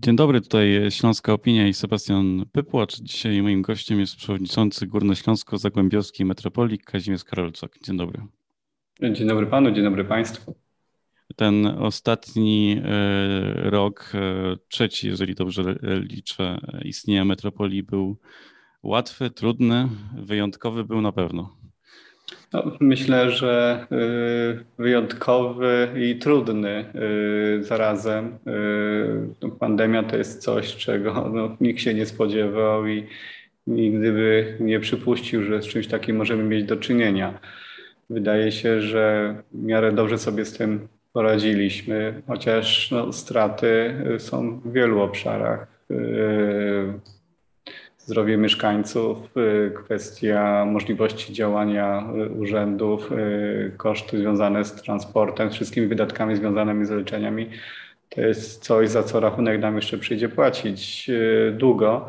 Dzień dobry, tutaj Śląska Opinia i Sebastian Pypłacz. Dzisiaj moim gościem jest przewodniczący Górnośląsko-Zagłębiowskiej Metropolii Kazimierz Karolczak. Dzień dobry. Dzień dobry panu, dzień dobry państwu. Ten ostatni e, rok, e, trzeci, jeżeli dobrze liczę, istnienia metropolii był łatwy, trudny, wyjątkowy był na pewno. No, myślę, że y, wyjątkowy i trudny y, zarazem. Y, no, pandemia to jest coś, czego no, nikt się nie spodziewał i nigdy by nie przypuścił, że z czymś takim możemy mieć do czynienia. Wydaje się, że w miarę dobrze sobie z tym poradziliśmy, chociaż no, straty są w wielu obszarach zdrowie mieszkańców, y, kwestia możliwości działania y, urzędów, y, koszty związane z transportem, wszystkimi wydatkami związanymi z leczeniami. To jest coś, za co rachunek nam jeszcze przyjdzie płacić długo,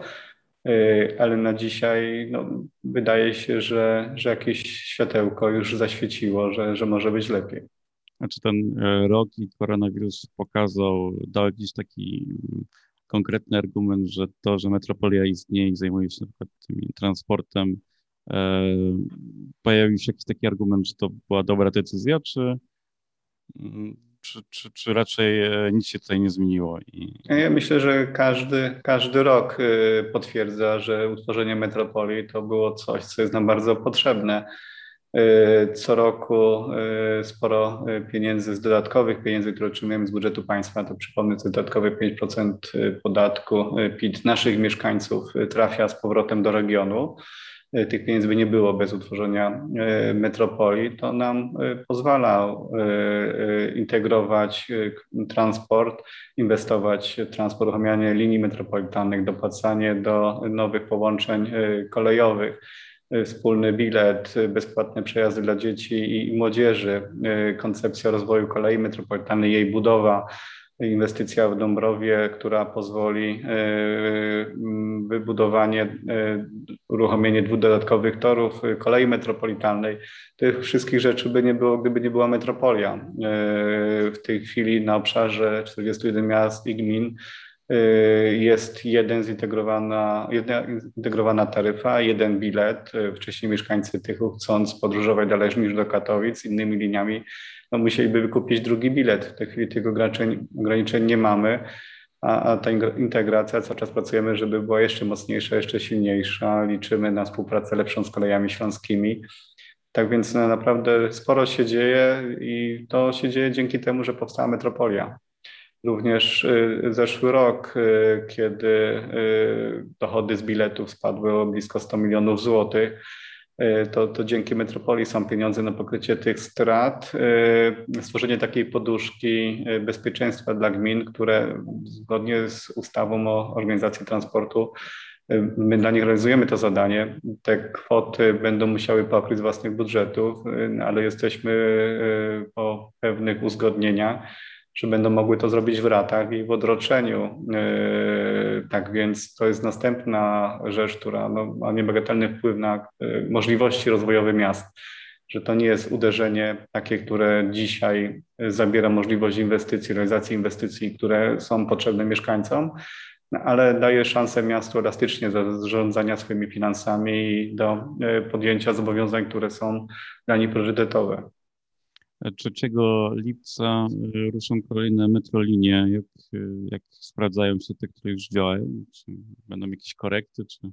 ale na dzisiaj no, wydaje się, że, że jakieś światełko już zaświeciło, że, że może być lepiej. Znaczy ten e, rok i koronawirus pokazał, dał jakiś taki konkretny argument, że to, że metropolia istnieje i zajmuje się na przykład tym transportem, e, pojawił się jakiś taki argument, że to była dobra decyzja, czy, mm, czy, czy, czy raczej e, nic się tutaj nie zmieniło? I... Ja myślę, że każdy, każdy rok e, potwierdza, że utworzenie metropolii to było coś, co jest nam bardzo potrzebne. Y, co roku y, sporo y, pieniędzy z dodatkowych pieniędzy, które otrzymujemy z budżetu państwa, to przypomnę, to dodatkowe 5% podatku PIT naszych mieszkańców trafia z powrotem do regionu. Tych pieniędzy by nie było bez utworzenia metropolii. To nam pozwala integrować transport, inwestować w transport, uruchamianie linii metropolitalnych, dopłacanie do nowych połączeń kolejowych wspólny bilet, y, bezpłatne przejazdy dla dzieci i młodzieży, y, koncepcja rozwoju kolei metropolitalnej, jej budowa, inwestycja w Dąbrowie, która pozwoli wybudowanie, uruchomienie dwóch dodatkowych torów kolei metropolitalnej. Tych wszystkich rzeczy by nie było, gdyby nie była metropolia. W tej chwili na obszarze 41 miast i gmin Y, jest jeden zintegrowana, jedna zintegrowana taryfa, jeden bilet. Y, wcześniej mieszkańcy tych chcąc podróżować dalej niż do Katowic innymi liniami, no musieliby wykupić drugi bilet. W tej chwili tych ograniczeń, ograniczeń nie mamy, a, a ta integracja cały czas pracujemy, żeby była jeszcze mocniejsza, jeszcze silniejsza. Liczymy na współpracę lepszą z kolejami śląskimi. Tak więc no, naprawdę sporo się dzieje i to się dzieje dzięki temu, że powstała metropolia. Również y, zeszły rok, y, kiedy y, dochody z biletów spadły o blisko 100 milionów złotych, to, to dzięki Metropolii są pieniądze na pokrycie tych strat. Stworzenie takiej poduszki bezpieczeństwa dla gmin, które zgodnie z ustawą o organizacji transportu My dla nich realizujemy to zadanie. Te kwoty będą musiały pokryć z własnych budżetów, ale jesteśmy po pewnych uzgodnieniach że będą mogły to zrobić w ratach i w odroczeniu. Yy, tak więc to jest następna rzecz, która no, ma niebagatelny wpływ na yy, możliwości rozwojowe miast. Że to nie jest uderzenie takie, które dzisiaj zabiera możliwość inwestycji, realizacji inwestycji, które są potrzebne mieszkańcom, no, ale daje szansę miastu elastycznie do zarządzania swoimi finansami i do yy, podjęcia zobowiązań, które są dla nich priorytetowe. 3 lipca y, ruszą kolejne metrolinie. Jak, y, jak sprawdzają się te, które już działają? Czy będą jakieś korekty, czy,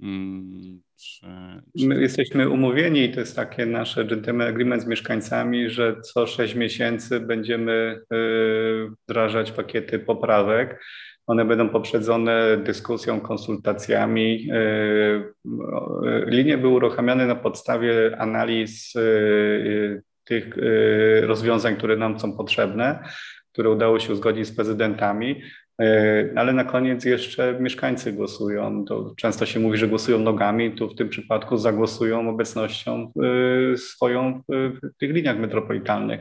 mm, czy, czy... My jesteśmy umówieni i to jest takie nasze gentleman agreement z mieszkańcami, że co 6 miesięcy będziemy y, wdrażać pakiety poprawek. One będą poprzedzone dyskusją, konsultacjami. Linie były uruchamiane na podstawie analiz tych y, rozwiązań, które nam są potrzebne, które udało się uzgodnić z prezydentami. Y, ale na koniec jeszcze mieszkańcy głosują. To często się mówi, że głosują nogami, tu w tym przypadku zagłosują obecnością y, swoją w tych liniach metropolitalnych.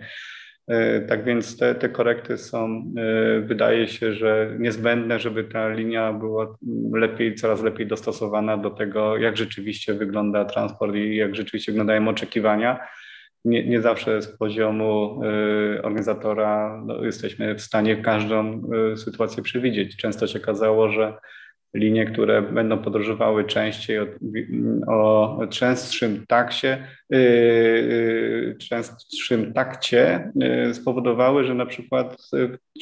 Tak więc te, te korekty są, wydaje się, że niezbędne, żeby ta linia była lepiej, coraz lepiej dostosowana do tego, jak rzeczywiście wygląda transport i jak rzeczywiście wyglądają oczekiwania nie, nie zawsze z poziomu organizatora no, jesteśmy w stanie każdą sytuację przewidzieć. Często się okazało, że linie, które będą podróżowały częściej o, o częstszym taksie, yy, częstszym takcie yy, spowodowały, że na przykład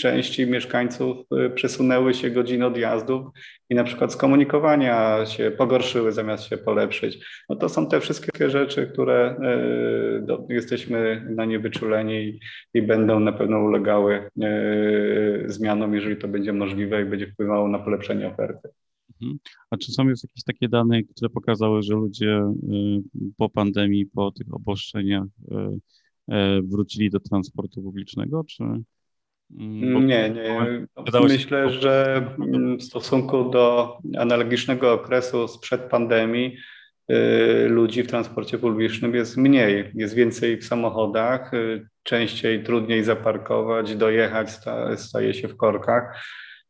części mieszkańców przesunęły się godziny odjazdów i na przykład skomunikowania się pogorszyły zamiast się polepszyć. No to są te wszystkie rzeczy, które yy, do, jesteśmy na nie wyczuleni i, i będą na pewno ulegały zmianom, jeżeli to będzie możliwe i będzie wpływało na polepszenie oferty. Mhm. A czy są już jakieś takie dane, które pokazały, że ludzie y, po pandemii, po tych obostrzeniach y, y, wrócili do transportu publicznego, czy? Mm, Bo nie, nie. Myślę, że w stosunku do analogicznego okresu sprzed pandemii ludzi w transporcie publicznym jest mniej. Jest więcej w samochodach, częściej trudniej zaparkować, dojechać staje się w korkach.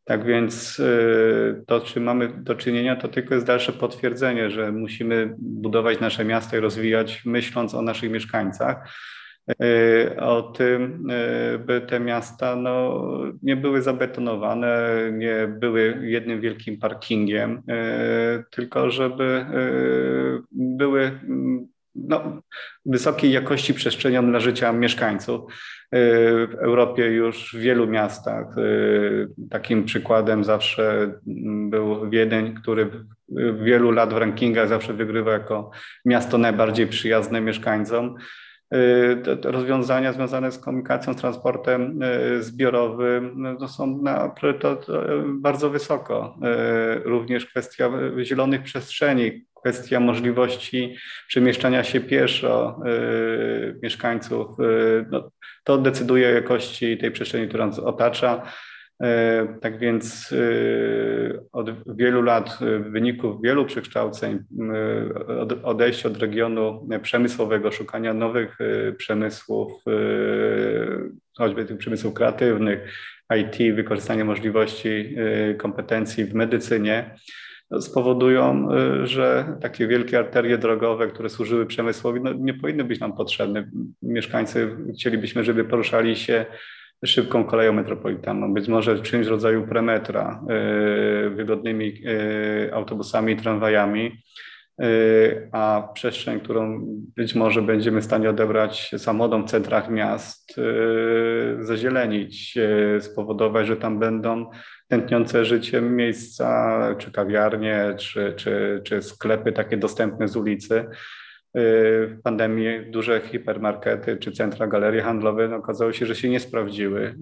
Tak więc y, to, czy mamy do czynienia, to tylko jest dalsze potwierdzenie, że musimy budować nasze miasta i rozwijać, myśląc o naszych mieszkańcach, y, o tym, y, by te miasta no, nie były zabetonowane, nie były jednym wielkim parkingiem, tylko żeby były no, wysokiej jakości przestrzenią dla życia mieszkańców. Y, w Europie już w wielu miastach y, takim przykładem zawsze był Wiedeń, który wielu lat w rankingach zawsze wygrywa jako miasto najbardziej przyjazne mieszkańcom. Y, rozwiązania związane z komunikacją, transportem zbiorowym no, są na priorytet bardzo wysoko. Również kwestia zielonych przestrzeni, kwestia możliwości przemieszczania się pieszo y, mieszkańców, y, no, to decyduje o jakości tej przestrzeni, która nas otacza. Y, tak więc od wielu lat w wyniku wielu przekształceń, odejścia od regionu przemysłowego, szukania nowych przemysłów, choćby tych przemysłów kreatywnych, IT, wykorzystania możliwości kompetencji w medycynie, spowodują, y, że takie wielkie arterie drogowe, które służyły przemysłowi, no nie powinny być nam potrzebne. Mieszkańcy chcielibyśmy, żeby poruszali się szybką koleją metropolitalną, być może czymś w rodzaju premetra, y, wygodnymi y, autobusami i tramwajami, a przestrzeń, którą być może będziemy w stanie odebrać samochodom w centrach miast, zazielenić, spowodować, że tam będą tętniące życiem miejsca, czy kawiarnie, czy, czy, czy sklepy takie dostępne z ulicy. Y, w pandemii duże hipermarkety czy centra, galerie handlowe no, okazało się, że się nie sprawdziły.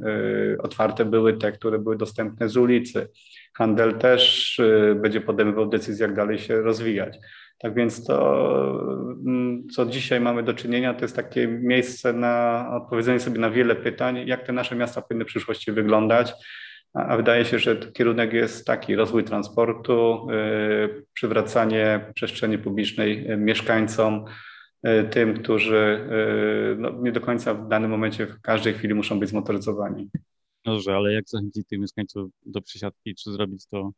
Y, otwarte były te, które były dostępne z ulicy. Handel też y, będzie podejmował decyzję, jak dalej się rozwijać. Tak więc to, mm, co dzisiaj mamy do czynienia, to jest takie miejsce na odpowiedzenie sobie na wiele pytań, jak te nasze miasta powinny w przyszłości wyglądać a wydaje się, że kierunek jest taki: rozwój transportu, y, przywracanie przestrzeni publicznej y, mieszkańcom, y, tym, którzy no, nie do końca w danym momencie, w każdej chwili muszą być zmotoryzowani. Dobrze, ale jak zachęcić tych mieszkańców do przesiadki, czy zrobić to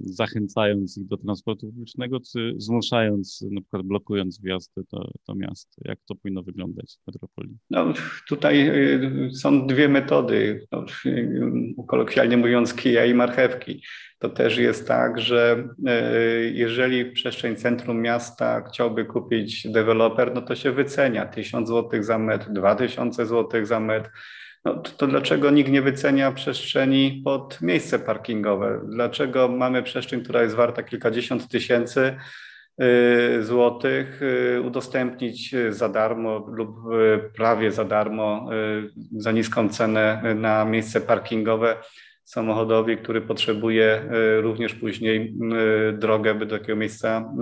zachęcając ich do transportu publicznego, czy zmuszając, na przykład blokując wjazdy do, do miast? Jak to powinno wyglądać w metropolii? No, tutaj y, są dwie metody, no, kolokwialnie mówiąc kija i marchewki. To też jest tak, że jeżeli przestrzeń centrum miasta chciałby kupić deweloper, no to się wycenia 1000 zł za metr, 2000 zł za metr no, to, to dlaczego nikt nie wycenia przestrzeni pod miejsce parkingowe? Dlaczego mamy przestrzeń, która jest warta kilkadziesiąt tysięcy y, złotych, y, udostępnić za darmo lub y, prawie za darmo za niską cenę na miejsce parkingowe samochodowi, który potrzebuje również później drogę, by do takiego miejsca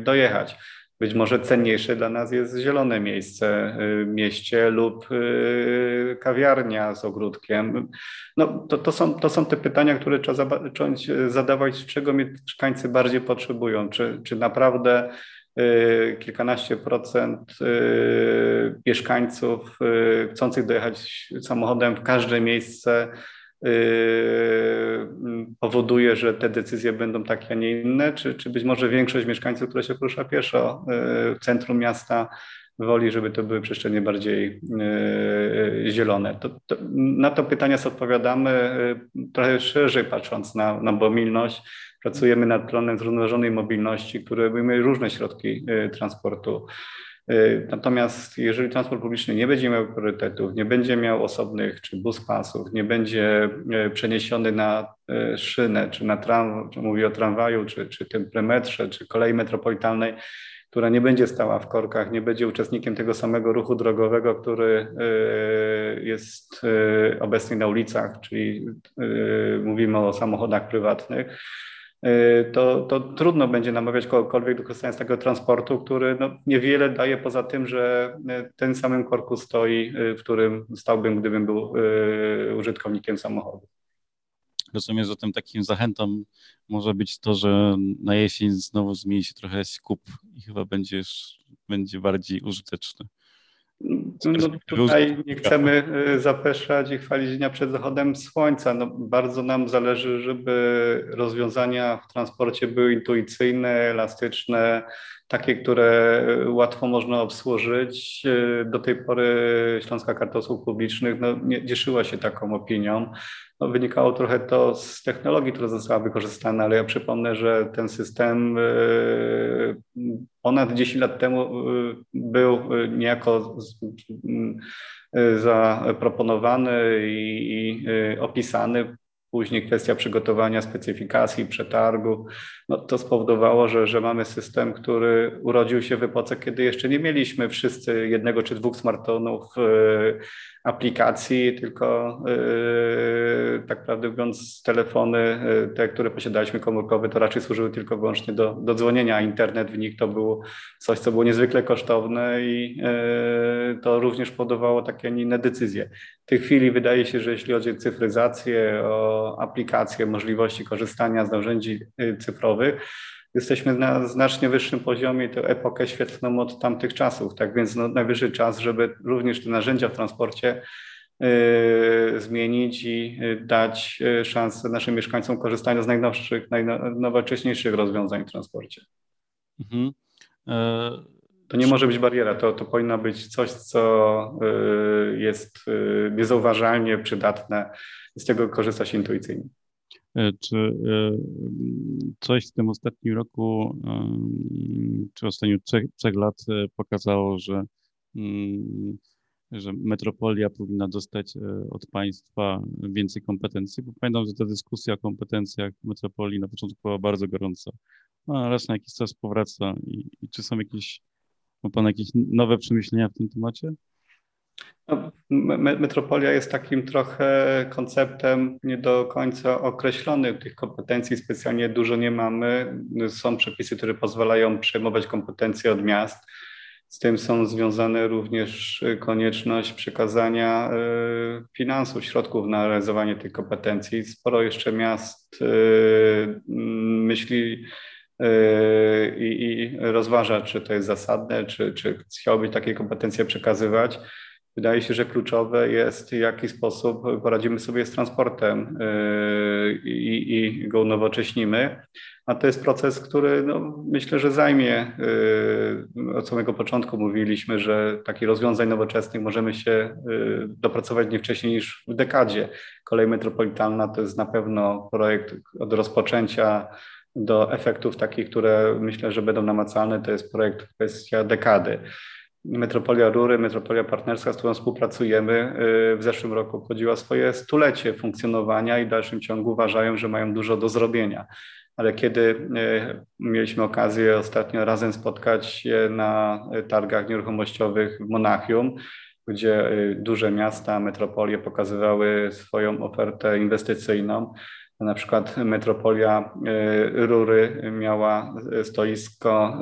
dojechać. Być może cenniejsze dla nas jest zielone miejsce w mieście lub y, kawiarnia z ogródkiem. No, to, to, są, to są te pytania, które trzeba zacząć zadawać, czego mieszkańcy bardziej potrzebują. Czy, czy naprawdę y, kilkanaście procent y, mieszkańców chcących dojechać samochodem w każde miejsce powoduje, że te decyzje będą takie, a nie inne, czy, czy być może większość mieszkańców, która się porusza pieszo yy, w centrum miasta, woli, żeby to były przestrzenie bardziej zielone. To, to, na to pytania sobie odpowiadamy trochę szerzej patrząc na, na mobilność. Pracujemy nad planem zrównoważonej mobilności, który obejmuje różne środki transportu. Y, natomiast jeżeli transport publiczny nie będzie miał priorytetów, nie będzie miał osobnych czy bus pasów, nie będzie y, przeniesiony na y, szynę, czy na tram, czy mówię o tramwaju, czy, czy tym premetrze, czy kolei metropolitalnej, która nie będzie stała w korkach, nie będzie uczestnikiem tego samego ruchu drogowego, który jest obecny na ulicach, czyli mówimy o samochodach prywatnych, to, to trudno będzie namawiać kogokolwiek do korzystania z tego transportu, który no, niewiele daje poza tym, że y, ten samym korku stoi, y, w którym stałbym, gdybym był użytkownikiem samochodu. Rozumiem, że tym takim zachętą może być to, że na jesień znowu zmieni się trochę skup i chyba będziesz, będzie bardziej użyteczny. No, tutaj nie chcemy y, zapeszać i chwalić dnia przed zachodem słońca. No, bardzo nam zależy, żeby rozwiązania w transporcie były intuicyjne, elastyczne, takie, które łatwo można obsłużyć. Y, do tej pory Śląska Karta Usług Publicznych no, nie cieszyła się taką opinią. No, wynikało trochę to z technologii, która została wykorzystana, ale ja przypomnę, że ten system y, ponad 10 lat temu y, był niejako zaproponowany i opisany Później kwestia przygotowania specyfikacji, przetargu. No, to spowodowało, że, że mamy system, który urodził się w epoce, kiedy jeszcze nie mieliśmy wszyscy jednego czy dwóch smartfonów aplikacji, tylko yy, tak prawdę mówiąc telefony, yy, te, które posiadaliśmy komórkowe, to raczej służyły tylko wyłącznie do, do dzwonienia, a internet w nich to było coś, co było niezwykle kosztowne i to również powodowało takie, nie inne decyzje. W tej chwili wydaje się, że jeśli chodzi o cyfryzację, o aplikacje, możliwości korzystania z narzędzi cyfrowych, jesteśmy na znacznie wyższym poziomie, tę epokę świetlną od tamtych czasów. Tak więc no, najwyższy czas, żeby również te narzędzia w transporcie y, zmienić i y, dać y, szansę naszym mieszkańcom korzystania z najnowszych, najnowocześniejszych rozwiązań w transporcie. Mhm. E... To nie może być bariera, to, to powinno być coś, co jest niezauważalnie przydatne, z tego korzysta się intuicyjnie. E, czy e, coś w tym ostatnim roku, czy ostatnich trzech, trzech lat e, pokazało, że, mm, że metropolia powinna dostać od państwa więcej kompetencji? Bo pamiętam, że ta dyskusja o kompetencjach metropolii na początku była bardzo gorąca. No, raz na jakiś czas powraca. I, i czy są jakieś, ma Pan jakieś nowe przemyślenia w tym temacie? No, metropolia jest takim trochę konceptem nie do końca określonym. Tych kompetencji specjalnie dużo nie mamy. Są przepisy, które pozwalają przejmować kompetencje od miast. Z tym są związane również konieczność przekazania e, finansów, środków na realizowanie tych kompetencji. Sporo jeszcze miast e, myśli i, i rozważa, czy to jest zasadne, czy, czy chciałoby takie kompetencje przekazywać. Wydaje się, że kluczowe jest, w jaki sposób poradzimy sobie z transportem yy, i, i go unowocześnimy. A to jest proces, który no, myślę, że zajmie. Yy, od samego początku mówiliśmy, że takich rozwiązań nowoczesnych możemy się yy, dopracować nie wcześniej niż w dekadzie. Kolej metropolitalna to jest na pewno projekt od rozpoczęcia do efektów takich, które myślę, że będą namacalne. To jest projekt kwestia dekady. Metropolia Rury, Metropolia Partnerska, z którą współpracujemy, y, w zeszłym roku obchodziła swoje stulecie funkcjonowania i w dalszym ciągu uważają, że mają dużo do zrobienia. Ale kiedy y, mieliśmy okazję ostatnio razem spotkać się na targach nieruchomościowych w Monachium, gdzie y, duże miasta, metropolie pokazywały swoją ofertę inwestycyjną, na przykład metropolia Rury miała stoisko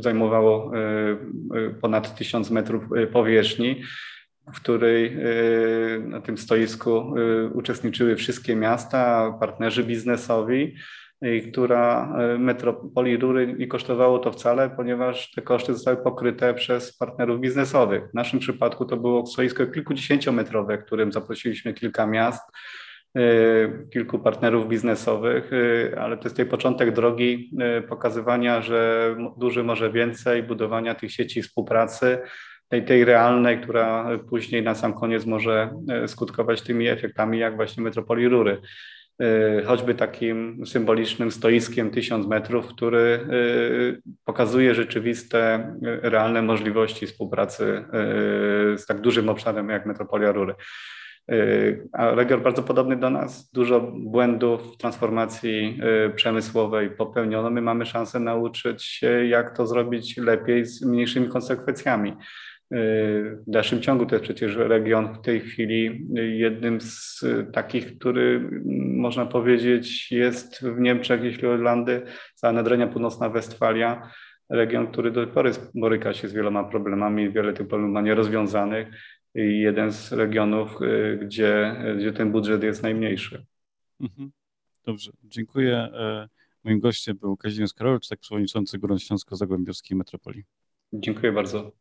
zajmowało e, e, ponad 1000 metrów powierzchni, w której na tym stoisku uczestniczyły wszystkie miasta, partnerzy biznesowi, która metropolii Rury nie kosztowało to wcale, ponieważ te koszty zostały pokryte przez partnerów biznesowych. W naszym przypadku to było stoisko kilkudziesięciometrowe, którym zaprosiliśmy kilka miast kilku partnerów biznesowych, ale to jest tej początek drogi pokazywania, że duży może więcej, budowania tych sieci współpracy, tej, tej realnej, która później na sam koniec może skutkować tymi efektami, jak właśnie metropolii Rury. Y, choćby takim symbolicznym stoiskiem 1000 metrów, który y, pokazuje rzeczywiste, y, realne możliwości współpracy z tak dużym obszarem jak metropolia Rury. A region bardzo podobny do nas, dużo błędów w transformacji przemysłowej popełniono. My mamy szansę nauczyć się, jak to zrobić lepiej z mniejszymi konsekwencjami. W dalszym ciągu to jest przecież region w tej chwili jednym z takich, który można powiedzieć jest w Niemczech, jeśli Irlandy, cała Nadrenia Północna Westfalia, region, który do tej pory boryka się z wieloma problemami, wiele tych problemów ma nierozwiązanych jeden z regionów, gdzie, gdzie ten budżet jest najmniejszy. Mhm. Dobrze, dziękuję. E, moim gościem był Kazimierz Karolczyk, przewodniczący Górnośląsko-Zagłębiowskiej Metropolii. Dziękuję bardzo.